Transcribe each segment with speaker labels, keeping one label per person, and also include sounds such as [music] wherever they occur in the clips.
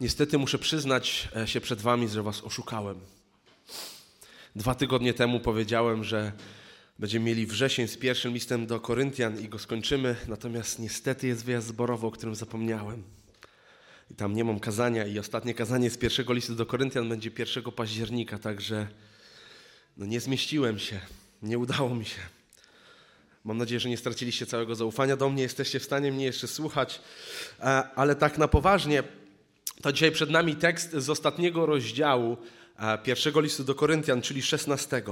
Speaker 1: Niestety muszę przyznać e, się przed Wami, że Was oszukałem. Dwa tygodnie temu powiedziałem, że będziemy mieli wrzesień z pierwszym listem do Koryntian i go skończymy, natomiast niestety jest wyjazd zborowy, o którym zapomniałem. I tam nie mam kazania i ostatnie kazanie z pierwszego listu do Koryntian będzie 1 października, także no nie zmieściłem się, nie udało mi się. Mam nadzieję, że nie straciliście całego zaufania do mnie, jesteście w stanie mnie jeszcze słuchać, e, ale tak na poważnie, to dzisiaj przed nami tekst z ostatniego rozdziału e, pierwszego listu do Koryntian, czyli 16.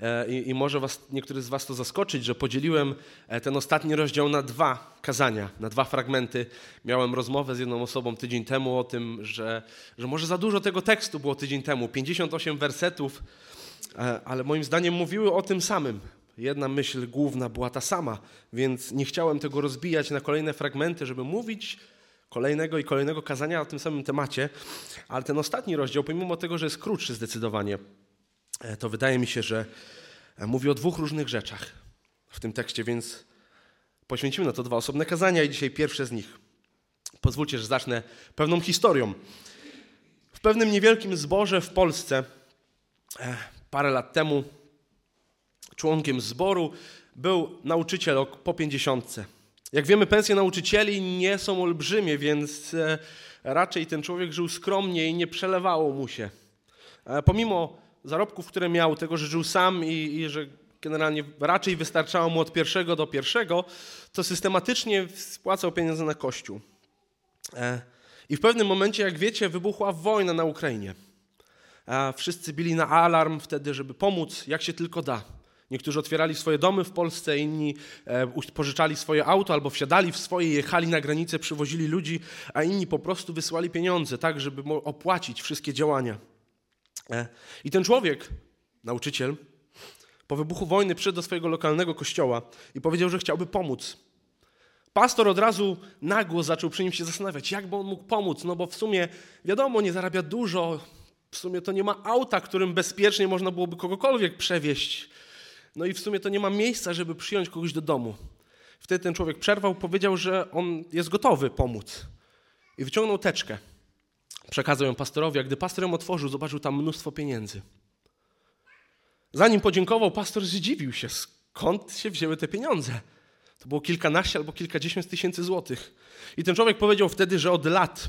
Speaker 1: E, I, I, może was, niektórych z Was to zaskoczyć, że podzieliłem ten ostatni rozdział na dwa kazania, na dwa fragmenty. Miałem rozmowę z jedną osobą tydzień temu o tym, że, że może za dużo tego tekstu było tydzień temu 58 wersetów, ale moim zdaniem mówiły o tym samym. Jedna myśl główna była ta sama, więc nie chciałem tego rozbijać na kolejne fragmenty, żeby mówić kolejnego i kolejnego kazania o tym samym temacie, ale ten ostatni rozdział, pomimo tego, że jest krótszy zdecydowanie, e, to wydaje mi się, że e, mówi o dwóch różnych rzeczach w tym tekście, więc poświęcimy na to dwa osobne kazania i dzisiaj pierwsze z nich. Pozwólcie, że zacznę pewną historią. W pewnym niewielkim zborze w Polsce e, parę lat temu członkiem zboru był nauczyciel po pięćdziesiątce. Jak wiemy, pensje nauczycieli nie są olbrzymie, więc e, raczej ten człowiek żył skromnie i nie przelewało mu się. E, pomimo zarobków, które miał, tego, że żył sam i, i że generalnie raczej wystarczało mu od pierwszego do pierwszego, to systematycznie spłacał pieniądze na kościół. E, I w pewnym momencie, jak wiecie, wybuchła wojna na Ukrainie. Wszyscy bili na alarm wtedy, żeby pomóc, jak się tylko da. Niektórzy otwierali swoje domy w Polsce, inni e, pożyczali swoje auto albo wsiadali w swoje, jechali na granicę, przywozili ludzi, a inni po prostu wysłali pieniądze, tak, żeby opłacić wszystkie działania. E, I ten człowiek, nauczyciel, po wybuchu wojny przyszedł do swojego lokalnego kościoła i powiedział, że chciałby pomóc. Pastor od razu nagło zaczął przy nim się zastanawiać, jak by on mógł pomóc, no bo w sumie wiadomo, nie zarabia dużo, w sumie to nie ma auta, którym bezpiecznie można byłoby kogokolwiek przewieźć. No i w sumie to nie ma miejsca, żeby przyjąć kogoś do domu. Wtedy ten człowiek przerwał, powiedział, że on jest gotowy pomóc. I wyciągnął teczkę. Przekazał ją pastorowi, a gdy pastor ją otworzył, zobaczył tam mnóstwo pieniędzy. Zanim podziękował, pastor zdziwił się, skąd się wzięły te pieniądze. To było kilkanaście albo kilkadziesiąt tysięcy złotych. I ten człowiek powiedział wtedy, że od lat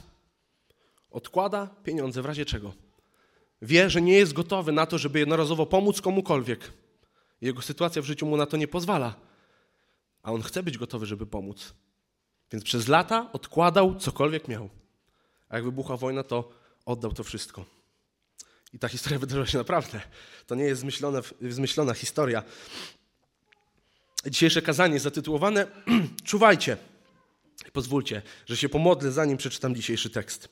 Speaker 1: odkłada pieniądze w razie czego. Wie, że nie jest gotowy na to, żeby jednorazowo pomóc komukolwiek jego sytuacja w życiu mu na to nie pozwala. A on chce być gotowy, żeby pomóc. Więc przez lata odkładał cokolwiek miał. A jak wybuchła wojna, to oddał to wszystko. I ta historia [laughs] wydarzyła się naprawdę. To nie jest zmyślona, zmyślona historia. Dzisiejsze kazanie zatytułowane [clears throat] Czuwajcie. Pozwólcie, że się pomodlę, zanim przeczytam dzisiejszy tekst.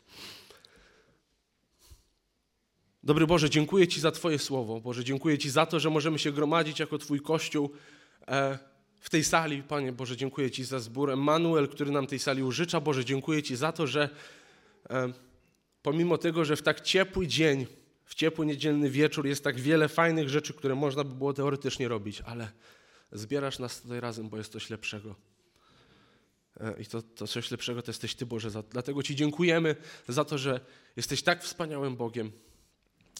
Speaker 1: Dobry Boże, dziękuję Ci za Twoje słowo. Boże, dziękuję Ci za to, że możemy się gromadzić jako Twój Kościół e, w tej sali. Panie Boże, dziękuję Ci za zbór Emanuel, który nam tej sali użycza. Boże, dziękuję Ci za to, że e, pomimo tego, że w tak ciepły dzień, w ciepły niedzielny wieczór jest tak wiele fajnych rzeczy, które można by było teoretycznie robić, ale zbierasz nas tutaj razem, bo jest coś lepszego. E, I to, to coś lepszego to jesteś Ty, Boże. Dlatego Ci dziękujemy za to, że jesteś tak wspaniałym Bogiem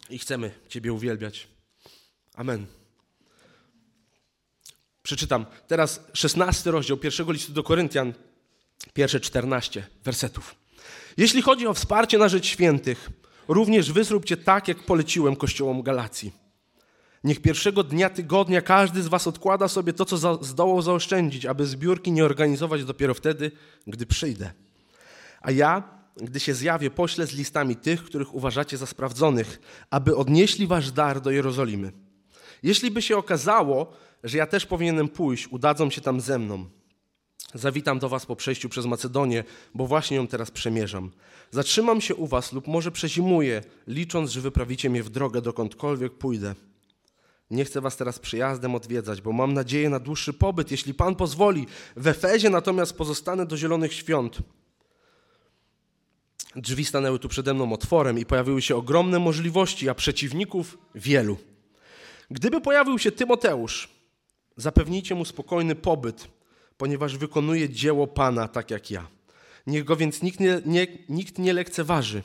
Speaker 1: i chcemy Ciebie uwielbiać. Amen. Przeczytam teraz szesnasty rozdział pierwszego listu do Koryntian, pierwsze czternaście wersetów. Jeśli chodzi o wsparcie na rzecz świętych, również wy zróbcie tak, jak poleciłem kościołom Galacji. Niech pierwszego dnia tygodnia każdy z was odkłada sobie to, co za, zdołał zaoszczędzić, aby zbiórki nie organizować dopiero wtedy, gdy przyjdę. A ja gdy się zjawię, poślę z listami tych, których uważacie za sprawdzonych, aby odnieśli wasz dar do Jerozolimy. Jeśli by się okazało, że ja też powinienem pójść, udadzą się tam ze mną. Zawitam do was po przejściu przez Macedonię, bo właśnie ją teraz przemierzam. Zatrzymam się u was lub może przezimuję, licząc, że wyprawicie mnie w drogę, dokądkolwiek pójdę. Nie chcę was teraz przyjazdem odwiedzać, bo mam nadzieję na dłuższy pobyt, jeśli Pan pozwoli. W Efezie natomiast pozostanę do zielonych świąt. Drzwi stanęły tu przede mną otworem i pojawiły się ogromne możliwości, a przeciwników wielu. Gdyby pojawił się Tymoteusz, zapewnijcie mu spokojny pobyt, ponieważ wykonuje dzieło Pana tak jak ja. Niech go więc nikt nie, nie, nikt nie lekceważy.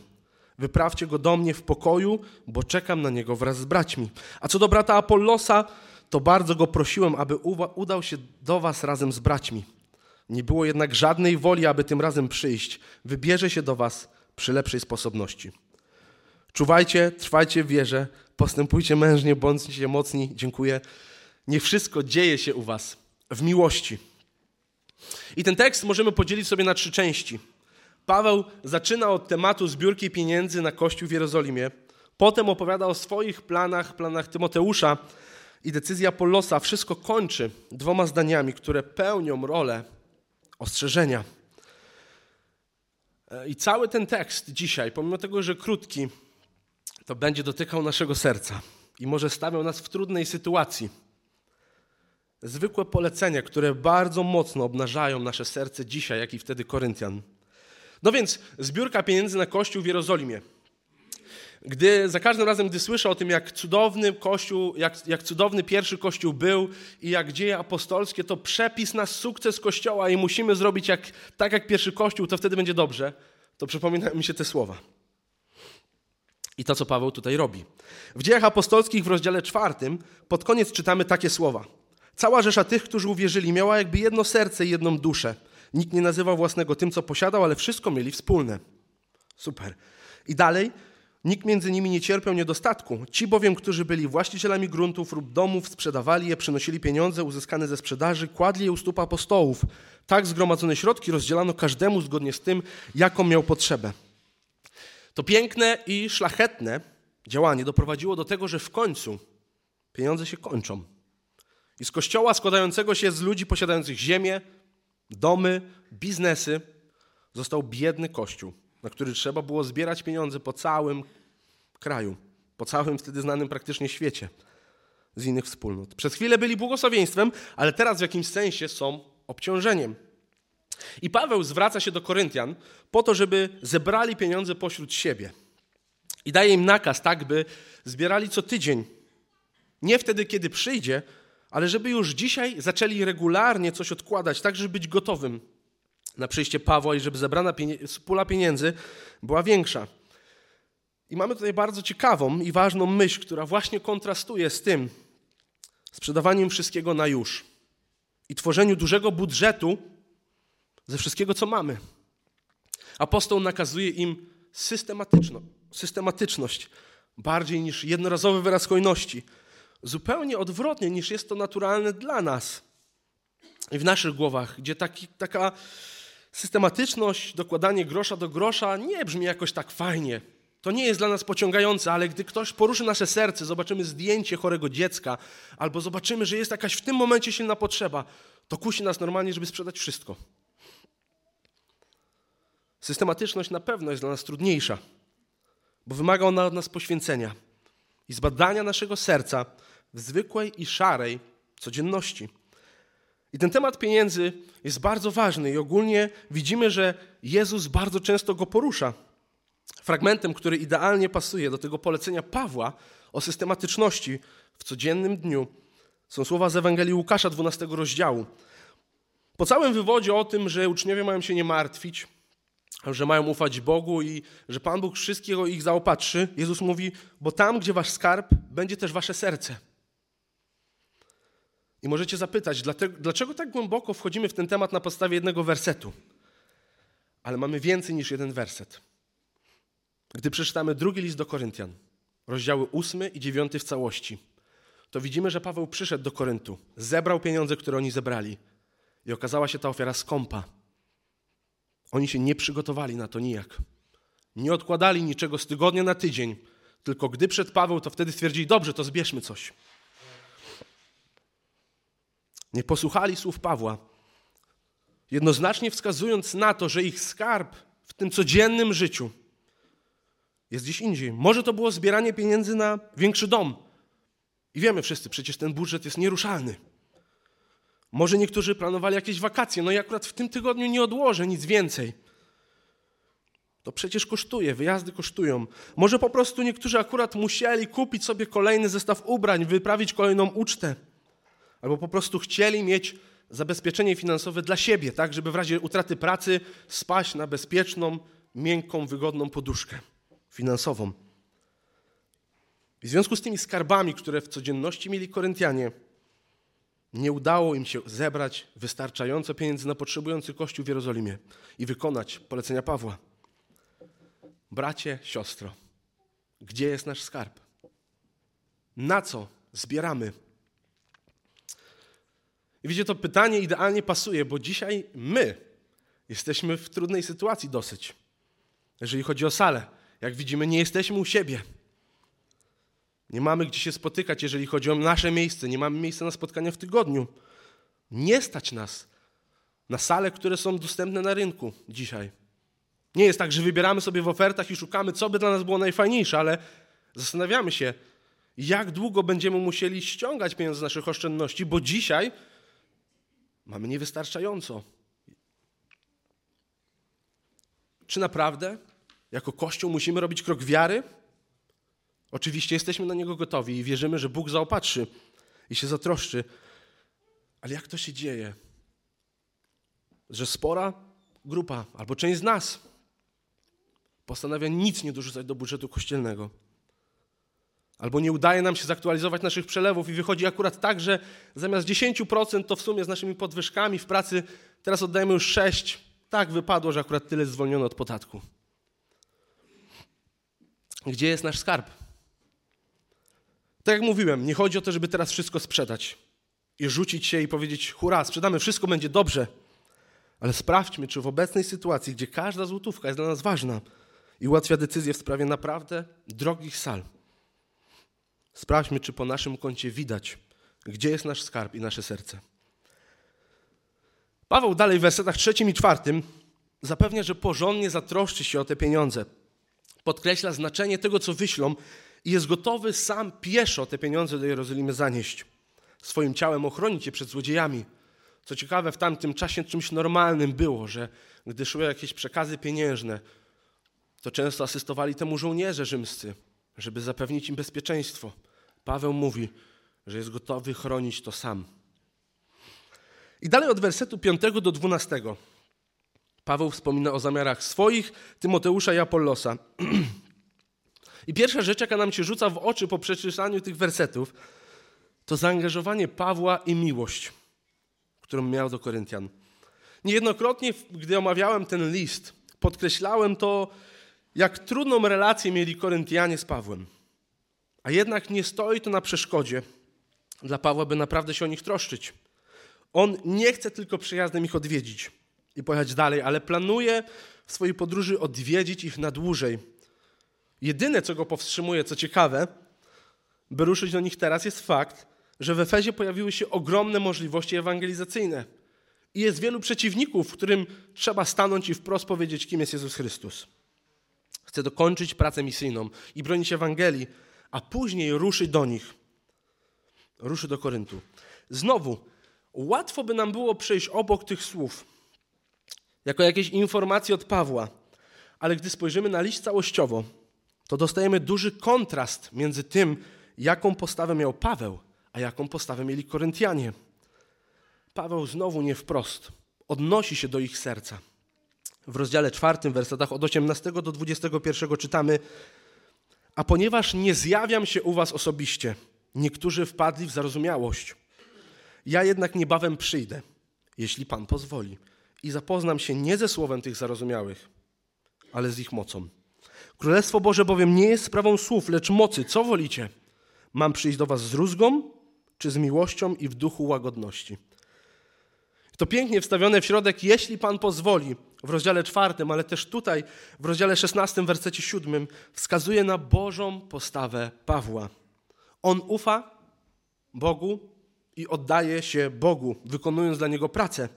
Speaker 1: Wyprawcie go do mnie w pokoju, bo czekam na niego wraz z braćmi. A co do brata Apollosa, to bardzo go prosiłem, aby udał się do was razem z braćmi. Nie było jednak żadnej woli, aby tym razem przyjść. Wybierze się do was przy lepszej sposobności. Czuwajcie, trwajcie w wierze, postępujcie mężnie, bądźcie mocni. Dziękuję. Nie wszystko dzieje się u was w miłości. I ten tekst możemy podzielić sobie na trzy części. Paweł zaczyna od tematu zbiórki pieniędzy na Kościół w Jerozolimie. Potem opowiada o swoich planach, planach Tymoteusza i decyzja Apollosa. Wszystko kończy dwoma zdaniami, które pełnią rolę ostrzeżenia. I cały ten tekst dzisiaj, pomimo tego, że krótki, to będzie dotykał naszego serca i może stawiał nas w trudnej sytuacji. Zwykłe polecenia, które bardzo mocno obnażają nasze serce dzisiaj, jak i wtedy Koryntian. No więc zbiórka pieniędzy na Kościół w Jerozolimie. Gdy za każdym razem, gdy słyszę o tym, jak cudowny Kościół, jak, jak cudowny pierwszy Kościół był i jak dzieje apostolskie, to przepis na sukces Kościoła i musimy zrobić jak, tak jak pierwszy Kościół, to wtedy będzie dobrze, to przypominają mi się te słowa. I to, co Paweł tutaj robi. W dziejach apostolskich w rozdziale czwartym pod koniec czytamy takie słowa. Cała rzesza tych, którzy uwierzyli, miała jakby jedno serce i jedną duszę. Nikt nie nazywał własnego tym, co posiadał, ale wszystko mieli wspólne. Super. I dalej, nikt między nimi nie cierpiał niedostatku. Ci bowiem, którzy byli właścicielami gruntów lub domów, sprzedawali je, przynosili pieniądze uzyskane ze sprzedaży, kładli je u stóp apostołów. Tak zgromadzone środki rozdzielano każdemu zgodnie z tym, jaką miał potrzebę. To piękne i szlachetne działanie doprowadziło do tego, że w końcu pieniądze się kończą. I z kościoła składającego się z ludzi posiadających ziemię, domy, biznesy, został biedny kościół, na który trzeba było zbierać pieniądze po całym kraju, po całym wtedy znanym praktycznie świecie z innych wspólnot. Przez chwilę byli błogosławieństwem, ale teraz w jakimś sensie są obciążeniem. I Paweł zwraca się do Koryntian po to, żeby zebrali pieniądze pośród siebie. I daje im nakaz, tak by zbierali co tydzień. Nie wtedy, kiedy przyjdzie, ale żeby już dzisiaj zaczęli regularnie coś odkładać, tak żeby być gotowym na przyjście Pawła i żeby zebrana pula pieniędzy była większa. I mamy tutaj bardzo ciekawą i ważną myśl, która właśnie kontrastuje z tym sprzedawaniem wszystkiego na już i tworzeniu dużego budżetu ze wszystkiego, co mamy. Apostoł nakazuje im systematyczno, systematyczność, bardziej niż jednorazowy wyraz hojności – zupełnie odwrotnie niż jest to naturalne dla nas i w naszych głowach, gdzie taki, taka systematyczność, dokładanie grosza do grosza nie brzmi jakoś tak fajnie. To nie jest dla nas pociągające, ale gdy ktoś poruszy nasze serce, zobaczymy zdjęcie chorego dziecka, albo zobaczymy, że jest jakaś w tym momencie silna potrzeba, to kusi nas normalnie, żeby sprzedać wszystko. Systematyczność na pewno jest dla nas trudniejsza, bo wymaga ona od nas poświęcenia i zbadania naszego serca, w zwykłej i szarej codzienności. I ten temat pieniędzy jest bardzo ważny i ogólnie widzimy, że Jezus bardzo często go porusza. Fragmentem, który idealnie pasuje do tego polecenia Pawła o systematyczności w codziennym dniu, są słowa z Ewangelii Łukasza 12 rozdziału. Po całym wywodzie o tym, że uczniowie mają się nie martwić, że mają ufać Bogu i że Pan Bóg wszystkiego ich zaopatrzy, Jezus mówi, bo tam, gdzie wasz skarb, będzie też wasze serce. I możecie zapytać, dlaczego tak głęboko wchodzimy w ten temat na podstawie jednego wersetu? Ale mamy więcej niż jeden werset. Gdy przeczytamy drugi list do Koryntian, rozdziały ósmy i dziewiąty w całości, to widzimy, że Paweł przyszedł do Koryntu, zebrał pieniądze, które oni zebrali i okazała się ta ofiara skąpa. Oni się nie przygotowali na to nijak. Nie odkładali niczego z tygodnia na tydzień, tylko gdy przed Paweł, to wtedy stwierdzili, dobrze, to zbierzmy coś. Nie posłuchali słów Pawła, jednoznacznie wskazując na to, że ich skarb w tym codziennym życiu jest gdzieś indziej. Może to było zbieranie pieniędzy na większy dom. I wiemy wszyscy, przecież ten budżet jest nieruszalny. Może niektórzy planowali jakieś wakacje, no i akurat w tym tygodniu nie odłożę nic więcej. To przecież kosztuje, wyjazdy kosztują. Może po prostu niektórzy akurat musieli kupić sobie kolejny zestaw ubrań, wyprawić kolejną ucztę. Albo po prostu chcieli mieć zabezpieczenie finansowe dla siebie, tak, żeby w razie utraty pracy spaść na bezpieczną, miękką, wygodną poduszkę finansową. W związku z tymi skarbami, które w codzienności mieli Koryntianie, nie udało im się zebrać wystarczająco pieniędzy na potrzebujący kościół w Jerozolimie i wykonać polecenia Pawła. Bracie, siostro, gdzie jest nasz skarb? Na co zbieramy? I widzicie, to pytanie idealnie pasuje, bo dzisiaj my jesteśmy w trudnej sytuacji dosyć, jeżeli chodzi o salę. Jak widzimy, nie jesteśmy u siebie. Nie mamy gdzie się spotykać, jeżeli chodzi o nasze miejsce. Nie mamy miejsca na spotkania w tygodniu. Nie stać nas na sale, które są dostępne na rynku dzisiaj. Nie jest tak, że wybieramy sobie w ofertach i szukamy, co by dla nas było najfajniejsze, ale zastanawiamy się, jak długo będziemy musieli ściągać pieniądze z naszych oszczędności, bo dzisiaj mamy niewystarczająco. Czy naprawdę jako Kościół musimy robić krok wiary? Oczywiście jesteśmy na niego gotowi i wierzymy, że Bóg zaopatrzy i się zatroszczy. Ale jak to się dzieje? Że spora grupa albo część z nas postanawia nic nie dorzucać do budżetu kościelnego. Albo nie udaje nam się zaktualizować naszych przelewów i wychodzi akurat tak, że zamiast 10% to w sumie z naszymi podwyżkami w pracy teraz oddajemy już 6%. Tak wypadło, że akurat tyle zwolniono od podatku. Gdzie jest nasz skarb? Tak jak mówiłem, nie chodzi o to, żeby teraz wszystko sprzedać i rzucić się i powiedzieć: hurra, sprzedamy, wszystko będzie dobrze. Ale sprawdźmy, czy w obecnej sytuacji, gdzie każda złotówka jest dla nas ważna i ułatwia decyzję w sprawie naprawdę drogich sal, sprawdźmy, czy po naszym koncie widać, gdzie jest nasz skarb i nasze serce. Paweł dalej w wersetach trzecim i czwartym zapewnia, że porządnie zatroszczy się o te pieniądze. Podkreśla znaczenie tego, co wyślą i jest gotowy sam pieszo te pieniądze do Jerozolimy zanieść. Swoim ciałem ochronić je przed złodziejami. Co ciekawe, w tamtym czasie czymś normalnym było, że gdy szły jakieś przekazy pieniężne, to często asystowali temu żołnierze rzymscy, żeby zapewnić im bezpieczeństwo. Paweł mówi, że jest gotowy chronić to sam. I dalej od wersetu 5 do 12. Paweł wspomina o zamiarach swoich, Tymoteusza i Apollosa. [clears throat] I pierwsza rzecz, jaka nam się rzuca w oczy po przeczytaniu tych wersetów, to zaangażowanie Pawła i miłość, którą miał do Koryntian. Niejednokrotnie, gdy omawiałem ten list, podkreślałem to, jak trudną relację mieli Koryntianie z Pawłem. A jednak nie stoi to na przeszkodzie dla Pawła, by naprawdę się o nich troszczyć. On nie chce tylko przyjazdem ich odwiedzić i pojechać dalej, ale planuje w swojej podróży odwiedzić ich na dłużej, Jedyne, co go powstrzymuje, co ciekawe, by ruszyć do nich teraz, jest fakt, że w Efezie pojawiły się ogromne możliwości ewangelizacyjne. I jest wielu przeciwników, którym trzeba stanąć i wprost powiedzieć, kim jest Jezus Chrystus. Chce dokończyć pracę misyjną i bronić Ewangelii, a później ruszy do nich. Ruszy do Koryntu. Znowu, łatwo by nam było przejść obok tych słów, jako jakieś informacje od Pawła, ale gdy spojrzymy na list całościowo, to dostajemy duży kontrast między tym, jaką postawę miał Paweł, a jaką postawę mieli Koryntianie. Paweł znowu nie wprost odnosi się do ich serca. W rozdziale czwartym, wersetach od 18 do 21 czytamy: A ponieważ nie zjawiam się u was osobiście, niektórzy wpadli w zarozumiałość. Ja jednak niebawem przyjdę, jeśli Pan pozwoli, i zapoznam się nie ze słowem tych zarozumiałych, ale z ich mocą Królestwo Boże bowiem nie jest sprawą słów, lecz mocy. Co wolicie? Mam przyjść do was z rózgą, czy z miłością i w duchu łagodności? To pięknie wstawione w środek, jeśli Pan pozwoli, w rozdziale czwartym, ale też tutaj, w rozdziale szesnastym, wersecie siódmym, wskazuje na Bożą postawę Pawła. On ufa Bogu i oddaje się Bogu, wykonując dla Niego pracę.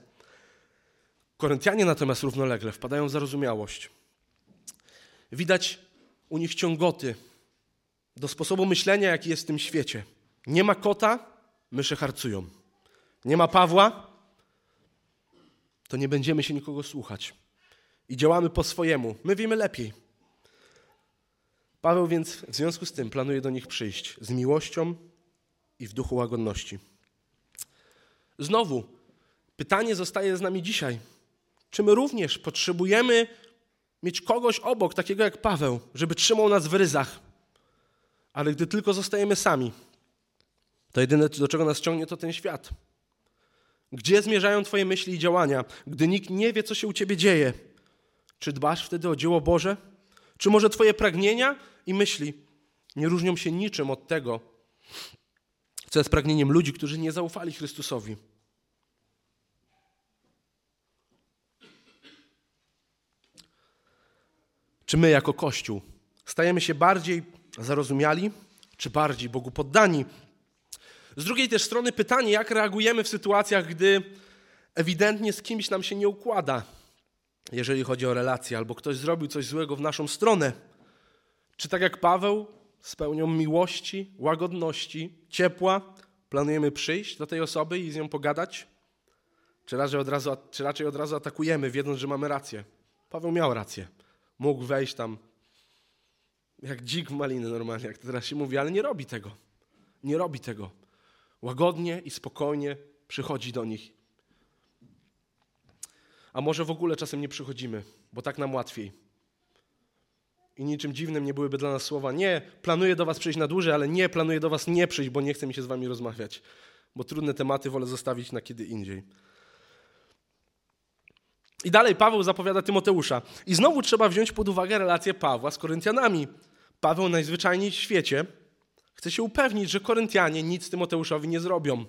Speaker 1: Koryntianie natomiast równolegle wpadają w zarozumiałość. Widać u nich ciągoty do sposobu myślenia, jaki jest w tym świecie. Nie ma kota, myszy harcują. Nie ma Pawła, to nie będziemy się nikogo słuchać. I działamy po swojemu. My wiemy lepiej. Paweł więc w związku z tym planuje do nich przyjść z miłością i w duchu łagodności. Znowu, Pytanie zostaje z nami dzisiaj. Czy my również potrzebujemy mieć kogoś obok, takiego jak Paweł, żeby trzymał nas w ryzach? Ale gdy tylko zostajemy sami, to jedyne, do czego nas ciągnie, to ten świat. Gdzie zmierzają Twoje myśli i działania, gdy nikt nie wie, co się u Ciebie dzieje? Czy dbasz wtedy o dzieło Boże? Czy może Twoje pragnienia i myśli nie różnią się niczym od tego, co jest pragnieniem ludzi, którzy nie zaufali Chrystusowi? Czy my jako Kościół stajemy się bardziej zarozumiali, czy bardziej Bogu poddani? Z drugiej też strony pytanie, jak reagujemy w sytuacjach, gdy ewidentnie z kimś nam się nie układa, jeżeli chodzi o relacje, albo ktoś zrobił coś złego w naszą stronę. Czy tak jak Paweł, z pełnią miłości, łagodności, ciepła, planujemy przyjść do tej osoby i z nią pogadać? Czy raczej od razu, czy raczej od razu atakujemy, wiedząc, że mamy rację? Paweł miał rację. Mógł wejść tam jak dzik w maliny normalnie, jak to teraz się mówi, ale nie robi tego. Nie robi tego. Łagodnie i spokojnie przychodzi do nich. A może w ogóle czasem nie przychodzimy, bo tak nam łatwiej. I niczym dziwnym nie byłyby dla nas słowa: Nie, planuję do Was przyjść na dłużej, ale nie, planuję do Was nie przyjść, bo nie chce mi się z Wami rozmawiać. Bo trudne tematy wolę zostawić na kiedy indziej. I dalej Paweł zapowiada Tymoteusza. I znowu trzeba wziąć pod uwagę relację Pawła z Koryntianami. Paweł najzwyczajniej w świecie chce się upewnić, że Koryntianie nic Tymoteuszowi nie zrobią,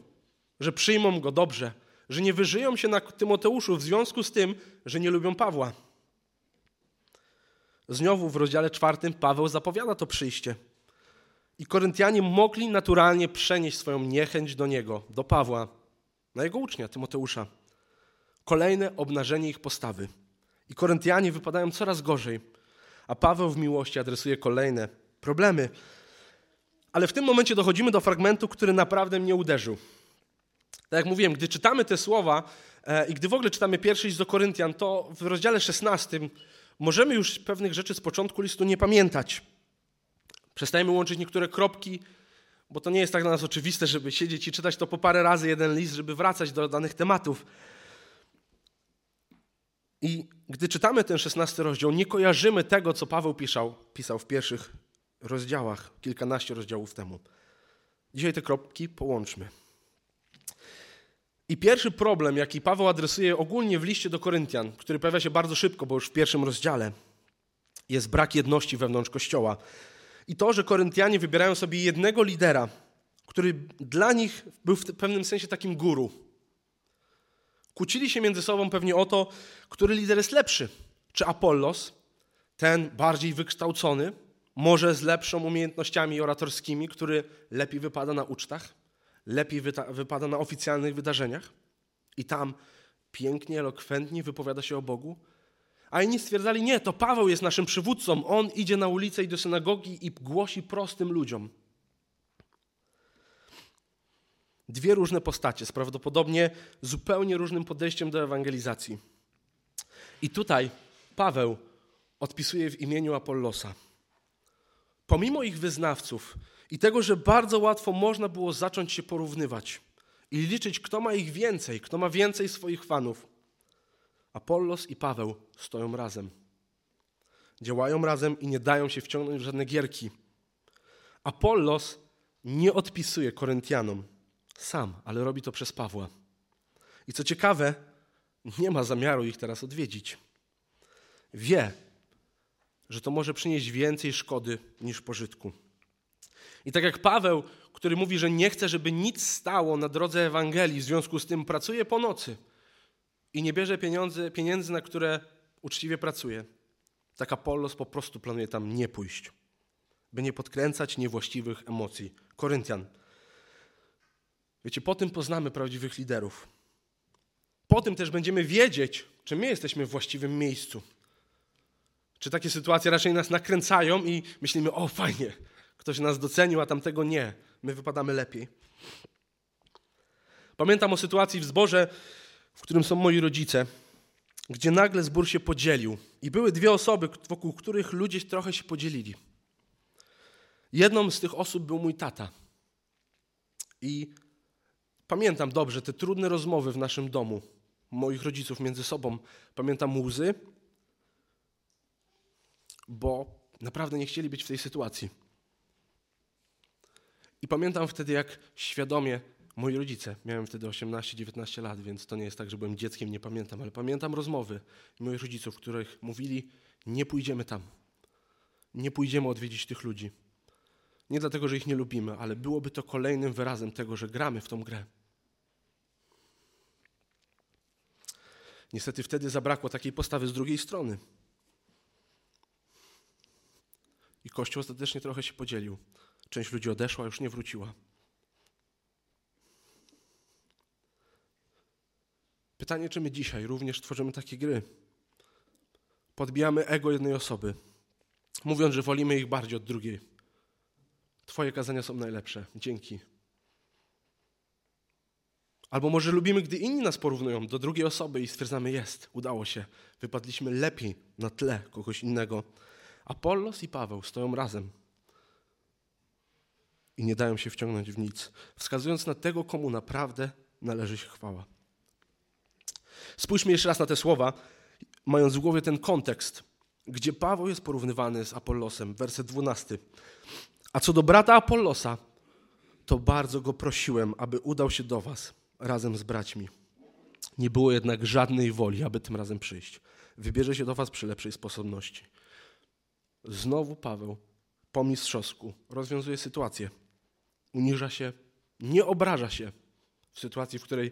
Speaker 1: że przyjmą go dobrze, że nie wyżyją się na Tymoteuszu w związku z tym, że nie lubią Pawła. Znowu w rozdziale czwartym Paweł zapowiada to przyjście. I Koryntianie mogli naturalnie przenieść swoją niechęć do niego, do Pawła, na jego ucznia Tymoteusza. Kolejne obnażenie ich postawy. I Koryntianie wypadają coraz gorzej, a Paweł w miłości adresuje kolejne problemy. Ale w tym momencie dochodzimy do fragmentu, który naprawdę mnie uderzył. Tak jak mówiłem, gdy czytamy te słowa e, i gdy w ogóle czytamy pierwszy list do Koryntian, to w rozdziale 16 możemy już pewnych rzeczy z początku listu nie pamiętać. Przestajemy łączyć niektóre kropki, bo to nie jest tak dla nas oczywiste, żeby siedzieć i czytać to po parę razy jeden list, żeby wracać do danych tematów. I gdy czytamy ten szesnasty rozdział, nie kojarzymy tego, co Paweł pisał, pisał w pierwszych rozdziałach, kilkanaście rozdziałów temu. Dzisiaj te kropki połączmy. I pierwszy problem, jaki Paweł adresuje ogólnie w liście do Koryntian, który pojawia się bardzo szybko, bo już w pierwszym rozdziale, jest brak jedności wewnątrz Kościoła. I to, że Koryntianie wybierają sobie jednego lidera, który dla nich był w pewnym sensie takim guru. Kłócili się między sobą pewnie o to, który lider jest lepszy. Czy Apollos, ten bardziej wykształcony, może z lepszą umiejętnościami oratorskimi, który lepiej wypada na ucztach, lepiej wypada na oficjalnych wydarzeniach i tam pięknie, elokwentnie wypowiada się o Bogu. A inni stwierdzali, nie, to Paweł jest naszym przywódcą, on idzie na ulicę i do synagogi i głosi prostym ludziom. Dwie różne postacie z prawdopodobnie zupełnie różnym podejściem do ewangelizacji. I tutaj Paweł odpisuje w imieniu Apollosa. Pomimo ich wyznawców i tego, że bardzo łatwo można było zacząć się porównywać i liczyć, kto ma ich więcej, kto ma więcej swoich fanów, Apollos i Paweł stoją razem. Działają razem i nie dają się wciągnąć w żadne gierki. Apollos nie odpisuje Koryntianom sam, ale robi to przez Pawła. I co ciekawe, nie ma zamiaru ich teraz odwiedzić. Wie, że to może przynieść więcej szkody niż pożytku. I tak jak Paweł, który mówi, że nie chce, żeby nic stało na drodze Ewangelii, w związku z tym pracuje po nocy i nie bierze pieniędzy, pieniędzy na które uczciwie pracuje, tak Apollos po prostu planuje tam nie pójść, by nie podkręcać niewłaściwych emocji. Koryntian. Wiecie, po tym poznamy prawdziwych liderów. Po tym też będziemy wiedzieć, czy my jesteśmy w właściwym miejscu. Czy takie sytuacje raczej nas nakręcają i myślimy, o fajnie, ktoś nas docenił, a tamtego nie. My wypadamy lepiej. Pamiętam o sytuacji w zborze, w którym są moi rodzice, gdzie nagle zbór się podzielił i były dwie osoby, wokół których ludzie trochę się podzielili. Jedną z tych osób był mój tata. I pamiętam dobrze te trudne rozmowy w naszym domu moich rodziców między sobą. Pamiętam łzy, bo naprawdę nie chcieli być w tej sytuacji. I pamiętam wtedy, jak świadomie moi rodzice, miałem wtedy 18-19 lat, więc to nie jest tak, że byłem dzieckiem, nie pamiętam, ale pamiętam rozmowy moich rodziców, których mówili: Nie pójdziemy tam. Nie pójdziemy odwiedzić tych ludzi. Nie dlatego, że ich nie lubimy, ale byłoby to kolejnym wyrazem tego, że gramy w tą grę. Niestety wtedy zabrakło takiej postawy z drugiej strony. I Kościół ostatecznie trochę się podzielił. Część ludzi odeszła, już nie wróciła. Pytanie, czy my dzisiaj również tworzymy takie gry? Podbijamy ego jednej osoby, mówiąc, że wolimy ich bardziej od drugiej. Twoje kazania są najlepsze. Dzięki. Albo może lubimy, gdy inni nas porównują do drugiej osoby i stwierdzamy, jest, udało się, wypadliśmy lepiej na tle kogoś innego. Apollos i Paweł stoją razem i nie dają się wciągnąć w nic, wskazując na tego, komu naprawdę należy się chwała. Spójrzmy jeszcze raz na te słowa, mając w głowie ten kontekst, gdzie Paweł jest porównywany z Apollosem, werset 12. A co do brata Apollosa, to bardzo go prosiłem, aby udał się do was razem z braćmi. Nie było jednak żadnej woli, aby tym razem przyjść. Wybierze się do was przy lepszej sposobności. Znowu Paweł po mistrzowsku rozwiązuje sytuację. Uniża się, nie obraża się w sytuacji, w której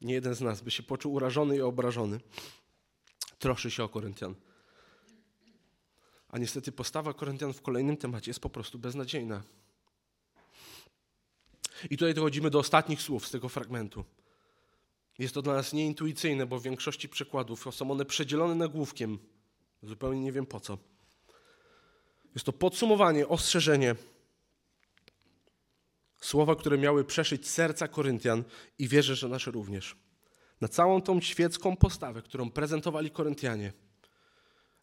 Speaker 1: nie jeden z nas by się poczuł urażony i obrażony. Troszy się o Koryntian. A niestety postawa Koryntian w kolejnym temacie jest po prostu beznadziejna. I tutaj dochodzimy do ostatnich słów z tego fragmentu. Jest to dla nas nieintuicyjne, bo w większości przykładów są one przedzielone nagłówkiem. Zupełnie nie wiem po co. Jest to podsumowanie, ostrzeżenie. Słowa, które miały przeszyć serca Koryntian i wierzę, że nasze również. Na całą tą świecką postawę, którą prezentowali Koryntianie.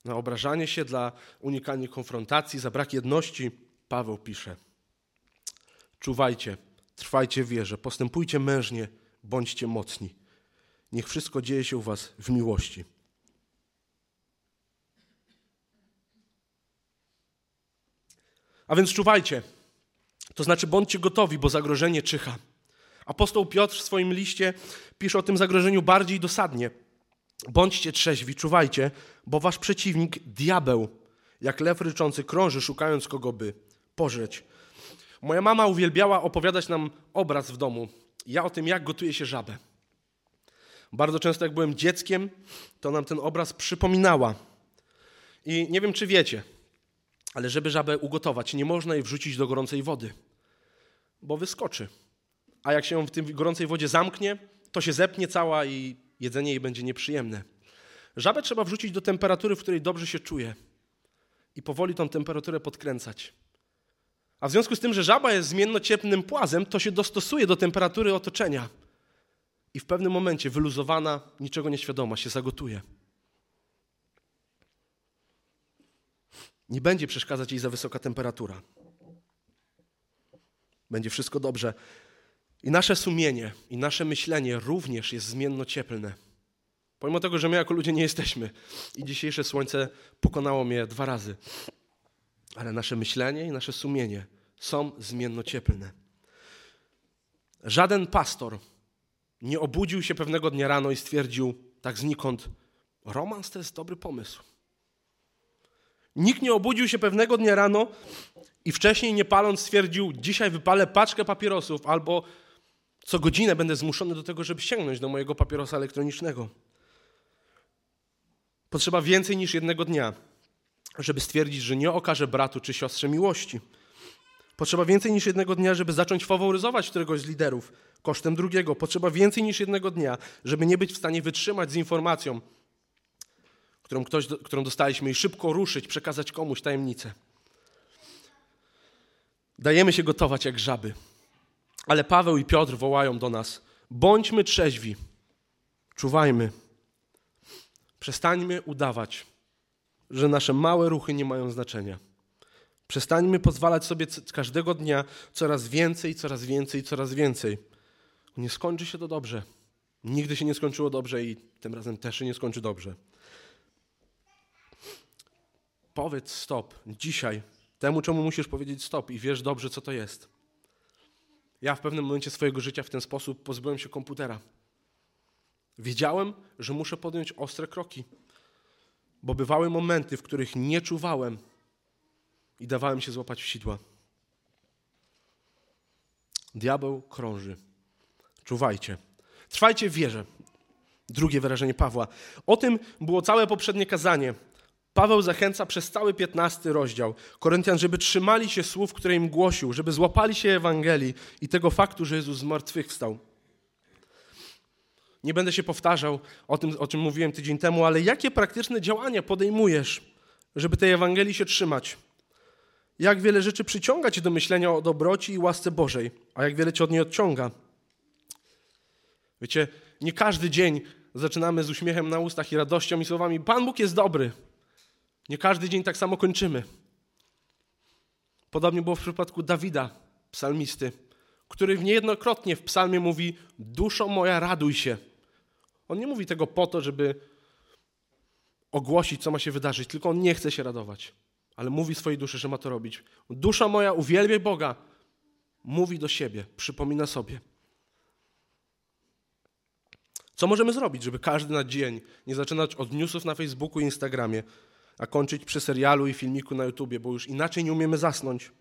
Speaker 1: Na obrażanie się dla unikania konfrontacji, za brak jedności, Paweł pisze. Czuwajcie, trwajcie w wierze, postępujcie mężnie, bądźcie mocni. Niech wszystko dzieje się u was w miłości. A więc czuwajcie. To znaczy bądźcie gotowi, bo zagrożenie czyha. Apostoł Piotr w swoim liście pisze o tym zagrożeniu bardziej dosadnie. Bądźcie trzeźwi, czuwajcie, bo wasz przeciwnik, diabeł, jak lew ryczący, krąży, szukając kogo by pożreć. Moja mama uwielbiała opowiadać nam obraz w domu. Ja o tym, jak gotuje się żabę. Bardzo często, jak byłem dzieckiem, to nam ten obraz przypominała. I nie wiem, czy wiecie, ale żeby żabę ugotować, nie można jej wrzucić do gorącej wody, bo wyskoczy. A jak się ją w tym gorącej wodzie zamknie, to się zepnie cała i jedzenie jej będzie nieprzyjemne. Żabę trzeba wrzucić do temperatury, w której dobrze się czuje i powoli tą temperaturę podkręcać. A w związku z tym, że żaba jest zmiennocieplnym płazem, to się dostosuje do temperatury otoczenia. I w pewnym momencie wyluzowana, niczego nieświadoma się zagotuje. Nie będzie przeszkadzać jej za wysoka temperatura. Będzie wszystko dobrze. I nasze sumienie, i nasze myślenie również jest zmiennocieplne. Pomimo tego, że my jako ludzie nie jesteśmy. I dzisiejsze słońce pokonało mnie dwa razy. Ale nasze myślenie i nasze sumienie są zmiennocieplne. Żaden pastor nie obudził się pewnego dnia rano i stwierdził tak znikąd, romans to jest dobry pomysł. Nikt nie obudził się pewnego dnia rano i wcześniej nie paląc stwierdził, dzisiaj wypalę paczkę papierosów albo co godzinę będę zmuszony do tego, żeby sięgnąć do mojego papierosa elektronicznego. Potrzeba więcej niż jednego dnia, żeby stwierdzić, że nie okaże bratu czy siostrze miłości. Potrzeba więcej niż jednego dnia, żeby zacząć faworyzować któregoś z liderów kosztem drugiego. Potrzeba więcej niż jednego dnia, żeby nie być w stanie wytrzymać z informacją, którą, ktoś, którą dostaliśmy i szybko ruszyć, przekazać komuś tajemnicę. Dajemy się gotować jak żaby. Ale Paweł i Piotr wołają do nas: bądźmy trzeźwi, czuwajmy. Przestańmy udawać, że nasze małe ruchy nie mają znaczenia. Przestańmy pozwalać sobie każdego dnia coraz więcej, coraz więcej, coraz więcej. Nie skończy się to dobrze. Nigdy się nie skończyło dobrze i tym razem też się nie skończy dobrze. Powiedz stop dzisiaj temu, czemu musisz powiedzieć stop i wiesz dobrze, co to jest. Ja w pewnym momencie swojego życia w ten sposób pozbyłem się komputera. Wiedziałem, że muszę podjąć ostre kroki, bo bywały momenty, w których nie czuwałem i dawałem się złapać w sidła. Diabeł krąży. Czuwajcie. Trwajcie w wierze. Drugie wyrażenie Pawła. O tym było całe poprzednie kazanie. Paweł zachęca przez cały 15 rozdział Koryntian, żeby trzymali się słów, które im głosił, żeby złapali się Ewangelii i tego faktu, że Jezus zmartwychwstał. Nie będę się powtarzał o tym, o czym mówiłem tydzień temu, ale jakie praktyczne działania podejmujesz, żeby tej Ewangelii się trzymać? Jak wiele rzeczy przyciąga cię do myślenia o dobroci i łasce Bożej, a jak wiele cię od niej odciąga? Wiecie, nie każdy dzień zaczynamy z uśmiechem na ustach i radością i słowami Pan Bóg jest dobry. Nie każdy dzień tak samo kończymy. Podobnie było w przypadku Dawida, psalmisty, który niejednokrotnie w psalmie mówi: Duszo moja, raduj się. On nie mówi tego po to, żeby ogłosić, co ma się wydarzyć, tylko on nie chce się radować, ale mówi swojej duszy, że ma to robić. Dusza moja, uwielbiaj Boga. Mówi do siebie, przypomina sobie. Co możemy zrobić, żeby każdy na dzień nie zaczynać od newsów na Facebooku i Instagramie, a kończyć przy serialu i filmiku na YouTubie, bo już inaczej nie umiemy zasnąć?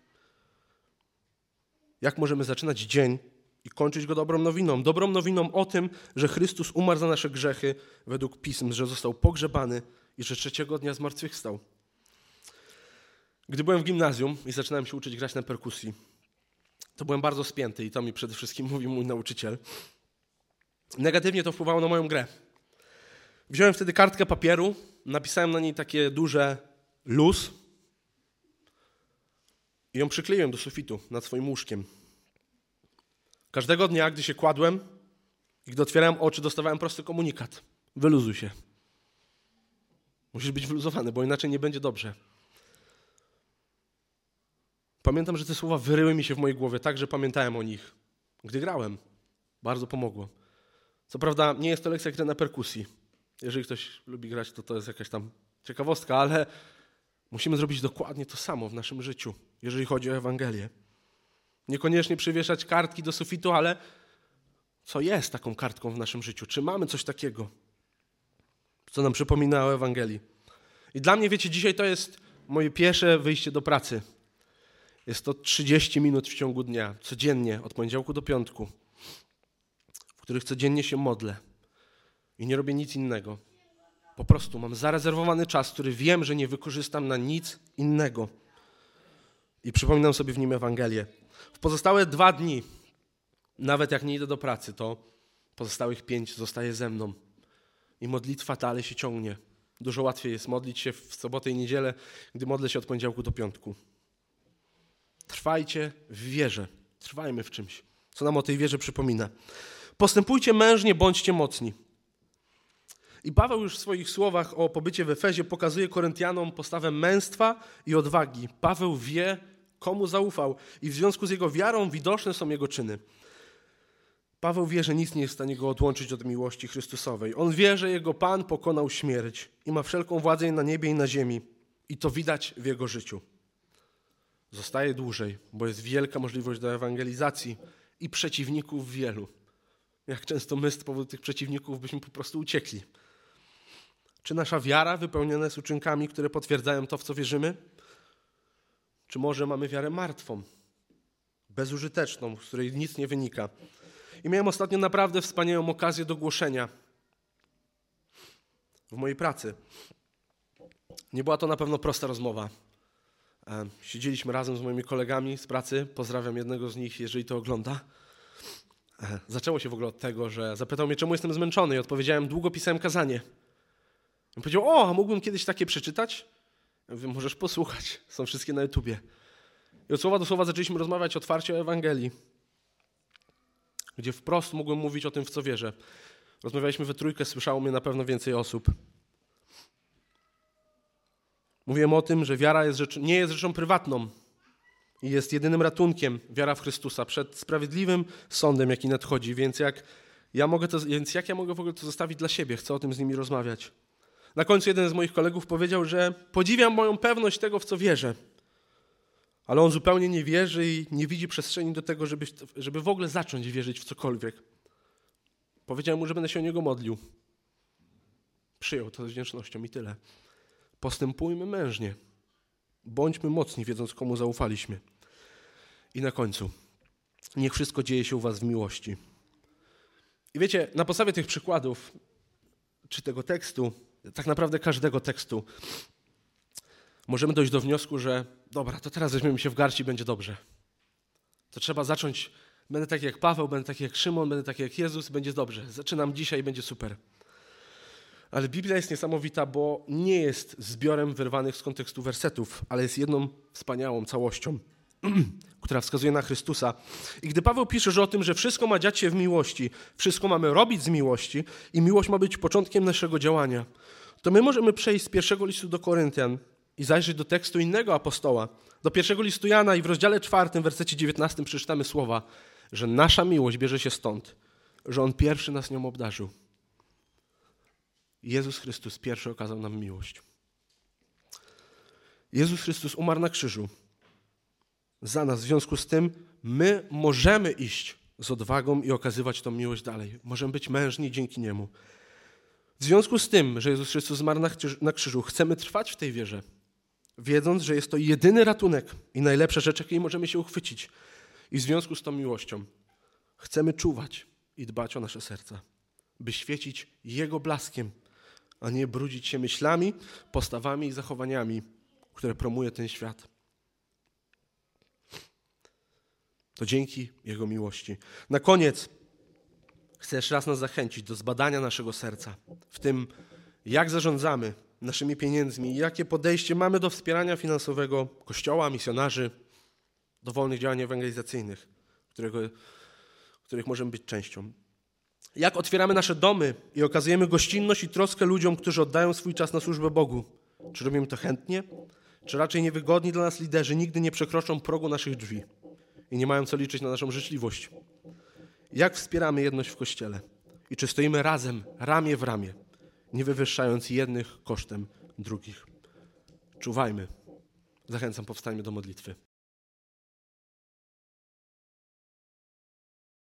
Speaker 1: Jak możemy zaczynać dzień i kończyć go dobrą nowiną? Dobrą nowiną o tym, że Chrystus umarł za nasze grzechy według pism, że został pogrzebany i że trzeciego dnia zmartwychwstał. Gdy byłem w gimnazjum i zaczynałem się uczyć grać na perkusji, to byłem bardzo spięty i to mi przede wszystkim [laughs] mówił mój nauczyciel. Negatywnie to wpływało na moją grę. Wziąłem wtedy kartkę papieru, napisałem na niej takie duże luz i ją przykleiłem do sufitu nad swoim łóżkiem. Każdego dnia, gdy się kładłem i gdy otwierałem oczy, dostawałem prosty komunikat. Wyluzuj się. Musisz być wyluzowany, bo inaczej nie będzie dobrze. Pamiętam, że te słowa wyryły mi się w mojej głowie tak, że pamiętałem o nich, gdy grałem. Bardzo pomogło. Co prawda nie jest to lekcja gry na perkusji. Jeżeli ktoś lubi grać, to to jest jakaś tam ciekawostka, ale musimy zrobić dokładnie to samo w naszym życiu, jeżeli chodzi o Ewangelię. Niekoniecznie przywieszać kartki do sufitu, ale co jest taką kartką w naszym życiu? Czy mamy coś takiego, co nam przypomina o Ewangelii? I dla mnie, wiecie, dzisiaj to jest moje pierwsze wyjście do pracy. Jest to 30 minut w ciągu dnia, codziennie, od poniedziałku do piątku w których codziennie się modlę i nie robię nic innego. Po prostu mam zarezerwowany czas, który wiem, że nie wykorzystam na nic innego. I przypominam sobie w nim Ewangelię. W pozostałe dwa dni, nawet jak nie idę do pracy, to pozostałych pięć zostaje ze mną. I modlitwa dalej się ciągnie. Dużo łatwiej jest modlić się w sobotę i niedzielę, gdy modlę się od poniedziałku do piątku. Trwajcie w wierze. Trwajmy w czymś, co nam o tej wierze przypomina. Postępujcie mężnie, bądźcie mocni. I Paweł już w swoich słowach o pobycie w Efezie pokazuje Koryntianom postawę męstwa i odwagi. Paweł wie, komu zaufał i w związku z jego wiarą widoczne są jego czyny. Paweł wie, że nic nie jest w stanie go odłączyć od miłości Chrystusowej. On wie, że jego Pan pokonał śmierć i ma wszelką władzę na niebie i na ziemi. I to widać w jego życiu. Zostaje dłużej, bo jest wielka możliwość do ewangelizacji i przeciwników wielu. Jak często my z powodu tych przeciwników byśmy po prostu uciekli. Czy nasza wiara wypełniona jest uczynkami, które potwierdzają to, w co wierzymy? Czy może mamy wiarę martwą, bezużyteczną, z której nic nie wynika? I miałem ostatnio naprawdę wspaniałą okazję do głoszenia w mojej pracy. Nie była to na pewno prosta rozmowa. E, siedzieliśmy razem z moimi kolegami z pracy. Pozdrawiam jednego z nich, jeżeli to ogląda. Zaczęło się w ogóle od tego, że zapytał mnie, czemu jestem zmęczony i odpowiedziałem, długo pisałem kazanie. I powiedział, o, a mógłbym kiedyś takie przeczytać? Ja mówię, możesz posłuchać, są wszystkie na YouTubie. I od słowa do słowa zaczęliśmy rozmawiać otwarcie o Ewangelii, gdzie wprost mogłem mówić o tym, w co wierzę. Rozmawialiśmy we trójkę, słyszało mnie na pewno więcej osób. Mówiłem o tym, że wiara jest rzecz, nie jest rzeczą prywatną, i jest jedynym ratunkiem wiara w Chrystusa przed sprawiedliwym sądem, jaki nadchodzi. Więc jak Ja mogę to, więc jak ja mogę w ogóle to zostawić dla siebie? Chcę o tym z nimi rozmawiać. Na końcu jeden z moich kolegów powiedział, że podziwiam moją pewność tego, w co wierzę. Ale on zupełnie nie wierzy i nie widzi przestrzeni do tego, żeby, żeby w ogóle zacząć wierzyć w cokolwiek. Powiedziałem mu, że będę się o niego modlił. Przyjął to z wdzięcznością i tyle. Postępujmy mężnie. Bądźmy mocni, wiedząc, komu zaufaliśmy. I na końcu. Niech wszystko dzieje się u Was w miłości. I wiecie, na podstawie tych przykładów, czy tego tekstu, tak naprawdę każdego tekstu, możemy dojść do wniosku, że dobra, to teraz weźmiemy się w garści i będzie dobrze. To trzeba zacząć, będę taki jak Paweł, będę taki jak Szymon, będę taki jak Jezus, będzie dobrze. Zaczynam dzisiaj i będzie super. Ale Biblia jest niesamowita, bo nie jest zbiorem wyrwanych z kontekstu wersetów, ale jest jedną wspaniałą całością, [clears throat] która wskazuje na Chrystusa. I gdy Paweł pisze, że o tym, że wszystko ma dziać się w miłości, wszystko mamy robić z miłości i miłość ma być początkiem naszego działania, to my możemy przejść z pierwszego listu do Koryntian i zajrzeć do tekstu innego apostoła. Do pierwszego listu Jana i w rozdziale czwartym, wersecie 19 przeczytamy słowa, że nasza miłość bierze się stąd, że On pierwszy nas nią obdarzył. Jezus Chrystus pierwszy okazał nam miłość. Jezus Chrystus umarł na krzyżu za nas. W związku z tym my możemy iść z odwagą i okazywać tą miłość dalej. Możemy być mężni dzięki Niemu. W związku z tym, że Jezus Chrystus zmarł na krzyżu, chcemy trwać w tej wierze, wiedząc, że jest to jedyny ratunek i najlepsza rzecz, jakiej możemy się uchwycić. I w związku z tą miłością chcemy czuwać i dbać o nasze serca, by świecić Jego blaskiem, a nie brudzić się myślami, postawami i zachowaniami, które promuje ten świat. To dzięki Jego miłości. Na koniec chcę jeszcze raz nas zachęcić do zbadania naszego serca w tym, jak zarządzamy naszymi pieniędzmi, jakie podejście mamy do wspierania finansowego Kościoła, misjonarzy, dowolnych działań ewangelizacyjnych, którego, których możemy być częścią. Jak otwieramy nasze domy i okazujemy gościnność i troskę ludziom, którzy oddają swój czas na służbę Bogu. Czy robimy to chętnie, czy raczej niewygodni dla nas liderzy nigdy nie przekroczą progu naszych drzwi i nie mają co liczyć na naszą życzliwość? Jak wspieramy jedność w Kościele? I czy stoimy razem, ramię w ramię, nie wywyższając jednych kosztem drugich? Czuwajmy. Zachęcam, powstańmy do modlitwy.